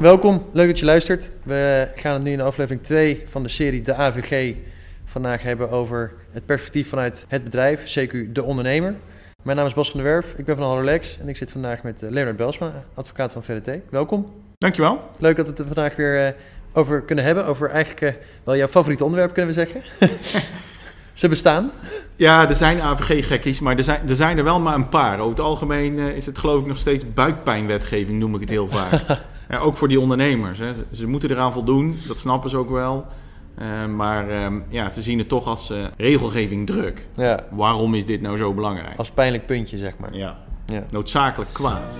Welkom, leuk dat je luistert. We gaan het nu in aflevering 2 van de serie De AVG vandaag hebben over het perspectief vanuit het bedrijf, CQ de ondernemer. Mijn naam is Bas van der Werf, ik ben van Hallolex en ik zit vandaag met eh, Leonard Belsma, advocaat van VRT. Welkom. Dankjewel. Leuk dat we het er vandaag weer uh, over kunnen hebben, over eigenlijk uh, wel jouw favoriete onderwerp kunnen we zeggen. Ze bestaan. Ja, er zijn AVG-gekkies, maar er zijn, er zijn er wel maar een paar. Over het algemeen is het geloof ik nog steeds buikpijnwetgeving, noem ik het heel vaak. Ja, ook voor die ondernemers. Hè. Ze, ze, moeten eraan voldoen, dat snappen ze ook wel. Uh, maar uh, ja, ze zien het toch als uh, regelgeving druk. Ja. Waarom is dit nou zo belangrijk? Als pijnlijk puntje, zeg maar. Ja, ja. noodzakelijk kwaad.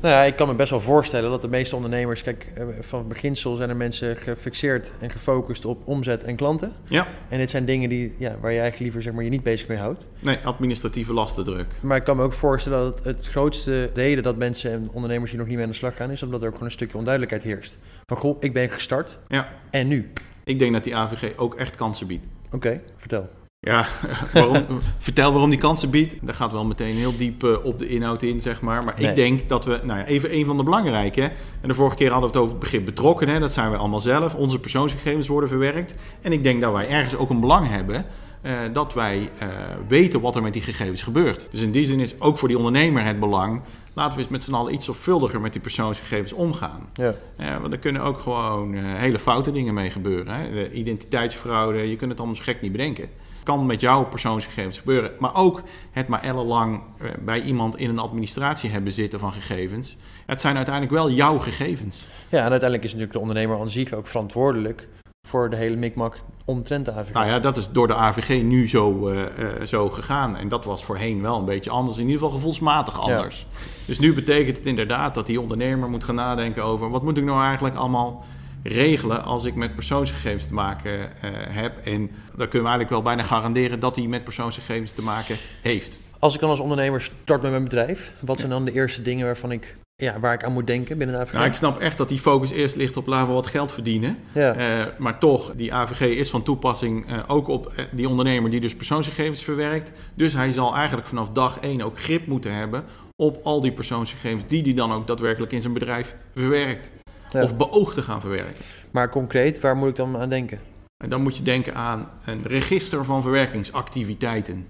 Nou ja, ik kan me best wel voorstellen dat de meeste ondernemers, kijk, eh, van beginsel zijn er mensen gefixeerd en gefocust op omzet en klanten. Ja. En dit zijn dingen die, ja, waar je eigenlijk liever zeg maar, je niet bezig mee houdt. Nee, administratieve lastendruk. Maar ik kan me ook voorstellen dat het, het grootste reden dat mensen en ondernemers hier nog niet mee aan de slag gaan, is omdat er ook gewoon een stukje onduidelijkheid heerst. Van goh, ik ben gestart. Ja. En nu? Ik denk dat die AVG ook echt kansen biedt. Oké, okay, vertel. Ja, waarom, vertel waarom die kansen biedt. Daar gaat wel meteen heel diep uh, op de inhoud in, zeg maar. Maar nee. ik denk dat we, nou ja, even een van de belangrijke. En de vorige keer hadden we het over het begrip betrokken. Dat zijn we allemaal zelf. Onze persoonsgegevens worden verwerkt. En ik denk dat wij ergens ook een belang hebben. Uh, dat wij uh, weten wat er met die gegevens gebeurt. Dus in die zin is ook voor die ondernemer het belang. Laten we eens met z'n allen iets zorgvuldiger met die persoonsgegevens omgaan. Ja. want er kunnen ook gewoon hele foute dingen mee gebeuren. Hè? De identiteitsfraude, je kunt het allemaal zo gek niet bedenken kan met jouw persoonsgegevens gebeuren. Maar ook het maar ellenlang bij iemand in een administratie hebben zitten van gegevens. Het zijn uiteindelijk wel jouw gegevens. Ja, en uiteindelijk is natuurlijk de ondernemer aan zich ook verantwoordelijk voor de hele mikmak omtrent de AVG. Nou ja, dat is door de AVG nu zo, uh, uh, zo gegaan. En dat was voorheen wel een beetje anders, in ieder geval gevoelsmatig anders. Ja. Dus nu betekent het inderdaad dat die ondernemer moet gaan nadenken over... wat moet ik nou eigenlijk allemaal regelen als ik met persoonsgegevens te maken uh, heb. En dan kunnen we eigenlijk wel bijna garanderen dat hij met persoonsgegevens te maken heeft. Als ik dan als ondernemer start met mijn bedrijf, wat zijn dan de eerste dingen waarvan ik, ja, waar ik aan moet denken binnen de AVG? Nou, ik snap echt dat die focus eerst ligt op laten we wat geld verdienen. Ja. Uh, maar toch, die AVG is van toepassing uh, ook op die ondernemer die dus persoonsgegevens verwerkt. Dus hij zal eigenlijk vanaf dag één ook grip moeten hebben op al die persoonsgegevens die hij dan ook daadwerkelijk in zijn bedrijf verwerkt. Ja. Of beoogt te gaan verwerken. Maar concreet, waar moet ik dan aan denken? En dan moet je denken aan een register van verwerkingsactiviteiten.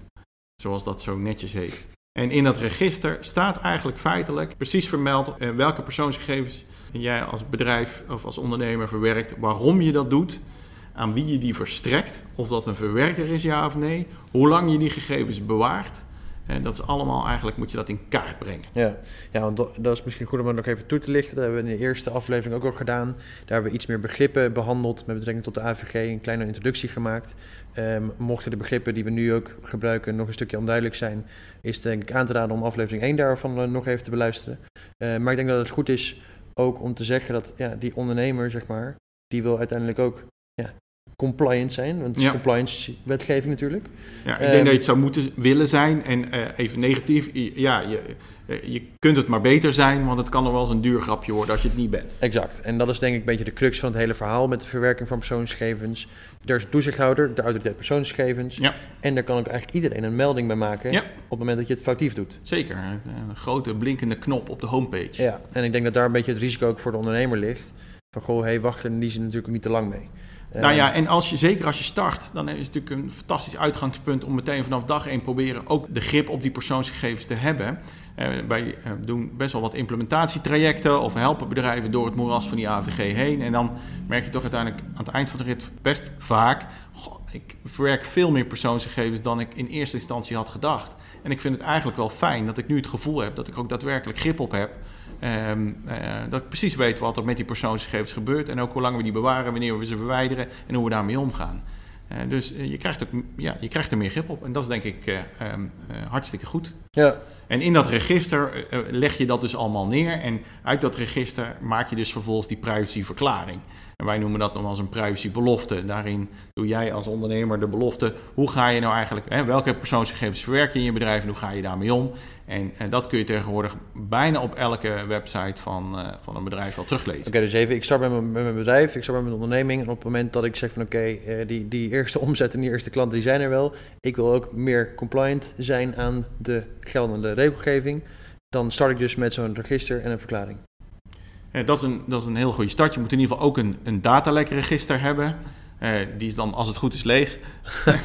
Zoals dat zo netjes heet. En in dat register staat eigenlijk feitelijk precies vermeld welke persoonsgegevens jij als bedrijf of als ondernemer verwerkt, waarom je dat doet, aan wie je die verstrekt, of dat een verwerker is ja of nee, hoe lang je die gegevens bewaart. En dat is allemaal, eigenlijk moet je dat in kaart brengen. Ja, ja want dat is misschien goed om dat nog even toe te lichten. Dat hebben we in de eerste aflevering ook al gedaan. Daar hebben we iets meer begrippen behandeld met betrekking tot de AVG. Een kleine introductie gemaakt. Um, mochten de begrippen die we nu ook gebruiken nog een stukje onduidelijk zijn... is denk ik aan te raden om aflevering 1 daarvan uh, nog even te beluisteren. Uh, maar ik denk dat het goed is ook om te zeggen dat ja, die ondernemer, zeg maar... die wil uiteindelijk ook ja, compliant zijn. Want het is Ja. compliance wetgeving natuurlijk. Ja, ik denk Ehm, dat je het zou moeten willen zijn. En eh, even negatief, ja, je, eh, je kunt het maar beter zijn, want het kan nog wel eens een duur grapje worden als je het niet bent. Exact. En dat is denk ik een beetje de crux van het hele verhaal met de verwerking van persoonsgegevens. Er is een toezichthouder, de autoriteit persoonsgegevens. Ja. En daar kan ook eigenlijk iedereen een melding bij maken Ja. op het moment dat je het foutief doet. Zeker, een grote blinkende knop op de homepage. Ja, en ik denk dat daar een beetje het risico ook voor de ondernemer ligt. Van goh, hey, wacht er in die zin natuurlijk niet te lang mee. Eh, Nou ja, en als je, zeker als je start, dan is het natuurlijk een fantastisch uitgangspunt om meteen vanaf dag één proberen ook de grip op die persoonsgegevens te hebben. Eh, wij eh, doen best wel wat implementatietrajecten of helpen bedrijven door het moeras van die AVG heen. En dan merk je toch uiteindelijk aan het eind van de rit best vaak, goh, ik verwerk veel meer persoonsgegevens dan ik in eerste instantie had gedacht. En ik vind het eigenlijk wel fijn dat ik nu het gevoel heb dat ik ook daadwerkelijk grip op heb. Ehm, eh, dat ik precies weet wat er met die persoonsgegevens gebeurt. En ook hoe lang we die bewaren, wanneer we ze verwijderen en hoe we daarmee omgaan. Eh, dus eh, je, krijgt ook, ja, je krijgt er meer grip op. En dat is denk ik eh, ehm, eh, hartstikke goed. Ja, En in dat register eh, eh, leg je dat dus allemaal neer. En uit dat register maak je dus vervolgens die privacyverklaring. En wij noemen dat nog als een privacybelofte. Daarin doe jij als ondernemer de belofte. Hoe ga je nou eigenlijk, hè, welke persoonsgegevens verwerk je in je bedrijf en hoe ga je daarmee om? En eh, dat kun je tegenwoordig bijna op elke website van, van een bedrijf wel teruglezen. Oké, dus even, ik start met mijn, bedrijf, ik start met mijn onderneming. En op het moment dat ik zeg van oké, die, die eerste omzet en die eerste klanten die zijn er wel. Ik wil ook meer compliant zijn aan de geldende regelgeving. Dan start ik dus met zo'n register en een verklaring. Dat, is een, dat is een heel goede start. Je moet in ieder geval ook een, een datalekregister hebben. Eh, die is dan, als het goed is, leeg.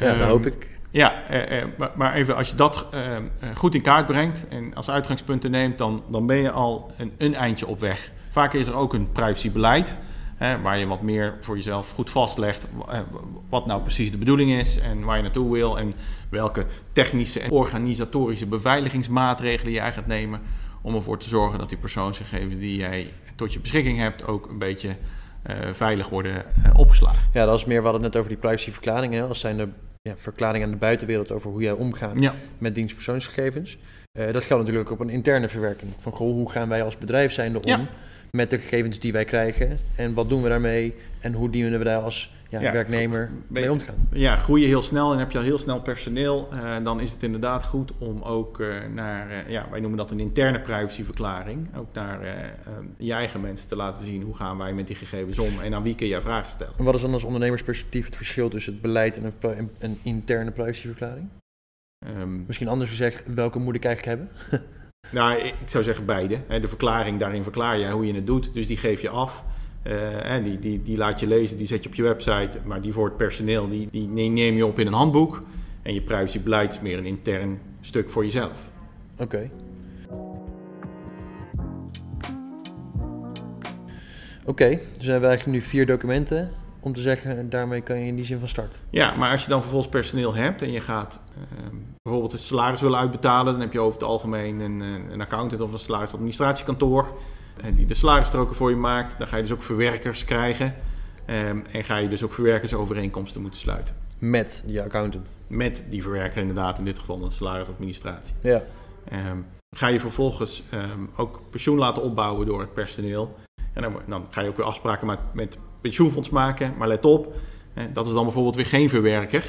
Ja, Ehm, dat hoop ik. Ja, eh, eh, maar, even als je dat eh, eh, goed in kaart brengt en als uitgangspunten neemt, dan, dan ben je al een, een eindje op weg. Vaak is er ook een privacybeleid, hè, waar je wat meer voor jezelf goed vastlegt eh, wat nou precies de bedoeling is en waar je naartoe wil en welke technische en organisatorische beveiligingsmaatregelen jij gaat nemen om ervoor te zorgen dat die persoonsgegevens die jij tot je beschikking hebt ook een beetje eh, veilig worden eh, opgeslagen. Ja, dat is meer, we hadden het net over die privacyverklaring. Hè, als zijn de ja, verklaring aan de buitenwereld over hoe jij omgaat Ja. met dienstpersoonsgegevens. Dat geldt natuurlijk ook op een interne verwerking. Van goh, hoe gaan wij als bedrijf zijnde om Ja. Met de gegevens die wij krijgen? En wat doen we daarmee? En hoe dienen we daar als ja, Ja, werknemer mee om te gaan? ja, groei je heel snel en heb je al heel snel personeel, eh, dan is het inderdaad goed om ook eh, naar, eh, ja, wij noemen dat een interne privacyverklaring, ook naar je eigen mensen te laten zien hoe gaan wij met die gegevens om en aan wie kun je vragen stellen. En wat is dan als ondernemersperspectief het verschil tussen het beleid en een- een interne privacyverklaring? Ehm, Misschien anders gezegd, welke moet ik eigenlijk hebben? nou, ik zou zeggen beide. De verklaring, daarin verklaar je hoe je het doet, dus die geef je af. Eh, die, die, die laat je lezen, die zet je op je website, maar die voor het personeel, die, die neem je op in een handboek. En je privacybeleid is meer een intern stuk voor jezelf. Oké. Oké, dus hebben we eigenlijk nu vier documenten om te zeggen, en daarmee kan je in die zin van start. Ja, maar als je dan vervolgens personeel hebt en je gaat ehm, bijvoorbeeld het salaris willen uitbetalen, dan heb je over het algemeen een, een accountant of een salarisadministratiekantoor eh, die de salarisstroken voor je maakt. Dan ga je dus ook verwerkers krijgen ehm, en ga je dus ook verwerkersovereenkomsten moeten sluiten. Met je accountant. Met die verwerker inderdaad, in dit geval een salarisadministratie. Ja. Ehm, ga je vervolgens ook pensioen laten opbouwen door het personeel. En dan, dan ga je ook weer afspraken met, met pensioenfonds maken. Maar let op, eh, dat is dan bijvoorbeeld weer geen verwerker.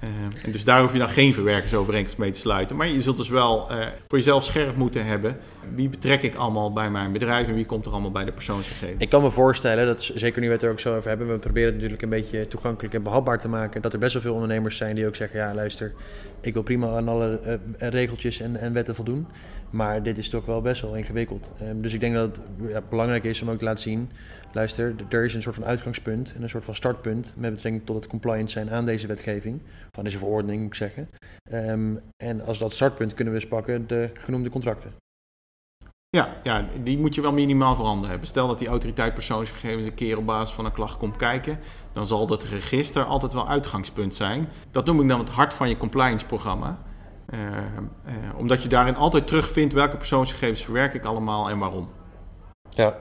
Ehm, en dus daar hoef je dan geen verwerkersovereenkomst mee te sluiten. Maar je zult dus wel eh, voor jezelf scherp moeten hebben. Wie betrek ik allemaal bij mijn bedrijf en wie komt er allemaal bij de persoonsgegevens? Ik kan me voorstellen, dat zeker nu we het er ook zo over hebben, we proberen het natuurlijk een beetje toegankelijk en behapbaar te maken, dat er best wel veel ondernemers zijn die ook zeggen, ja luister, ik wil prima aan alle eh, regeltjes en, en wetten voldoen, maar dit is toch wel best wel ingewikkeld. Ehm, dus ik denk dat het belangrijk is om ook te laten zien, luister, er is een soort van uitgangspunt en een soort van startpunt met betrekking tot het compliant zijn aan deze wetgeving, van deze verordening moet ik zeggen. Ehm, en als dat startpunt kunnen we dus pakken de genoemde contracten. Ja, ja, die moet je wel minimaal veranderen hebben. Stel dat die autoriteit persoonsgegevens een keer op basis van een klacht komt kijken, dan zal dat register altijd wel uitgangspunt zijn. Dat noem ik dan het hart van je compliance programma. Eh, eh, omdat je daarin altijd terugvindt welke persoonsgegevens verwerk ik allemaal en waarom. Ja.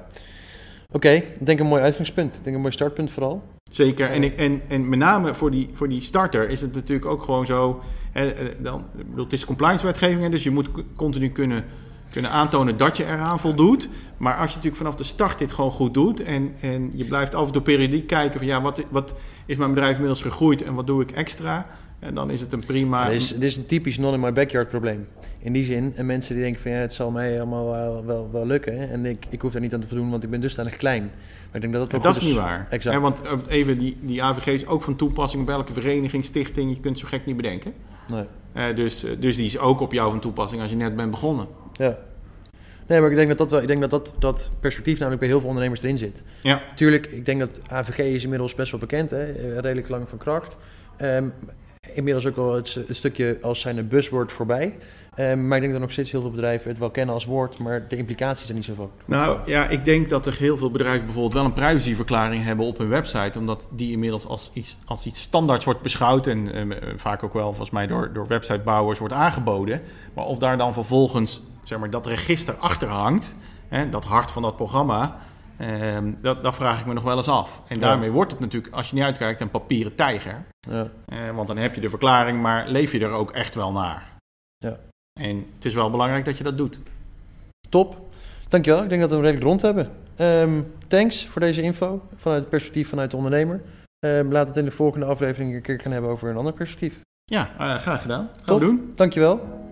Oké, ik denk een mooi uitgangspunt. Ik denk een mooi startpunt vooral. Zeker. En, ik, en, en met name voor die, voor die starter is het natuurlijk ook gewoon zo. Hè, eh, dan, ik bedoel, het is compliance wetgeving, hè, dus je moet continu kunnen, kunnen aantonen dat je eraan voldoet. Maar als je natuurlijk vanaf de start dit gewoon goed doet en, en je blijft af en toe periodiek kijken van ja, wat, wat is mijn bedrijf inmiddels gegroeid en wat doe ik extra? En dan is het een prima. dit, is, is een typisch non-in-my-backyard probleem. In die zin, en mensen die denken van ja, het zal mij allemaal wel, wel, wel lukken. hè, En ik, ik hoef daar niet aan te voldoen, want ik ben dusdanig klein. Maar ik denk dat dat wel dat is niet waar. Exact. Want eh, even die, die AVG is ook van toepassing op elke vereniging, stichting. Je kunt het zo gek niet bedenken. Nee. Eh, dus, eh, dus die is ook op jou van toepassing als je net bent begonnen. Ja. Nee, maar ik denk dat dat, wel, ik denk dat, dat dat perspectief namelijk bij heel veel ondernemers erin zit. Ja. Tuurlijk, ik denk dat AVG is inmiddels best wel bekend, hè? redelijk lang van kracht. Ehm, inmiddels ook al het, stukje als zijn een buzzword voorbij. Ehm, maar ik denk dat nog steeds heel veel bedrijven het wel kennen als woord, maar de implicaties zijn niet zo van. Nou ja, ik denk dat er heel veel bedrijven bijvoorbeeld wel een privacyverklaring hebben op hun website, omdat die inmiddels als iets, als iets standaards wordt beschouwd en eh, vaak ook wel volgens mij door, door websitebouwers wordt aangeboden. Maar of daar dan vervolgens zeg maar, dat register achter hangt, dat hart van dat programma, Ehm, dat, dat vraag ik me nog wel eens af. En daarmee wordt het natuurlijk, als je niet uitkijkt, een papieren tijger. Ja. Eh, want dan heb je de verklaring, maar leef je er ook echt wel naar? Ja. En het is wel belangrijk dat je dat doet. Top. Dankjewel. Ik denk dat we hem redelijk rond hebben. Ehm, thanks voor deze info vanuit het perspectief vanuit de ondernemer. Um, we het in de volgende aflevering een keer gaan hebben over een ander perspectief. Ja, uh, graag gedaan. Gaan we doen. Dankjewel.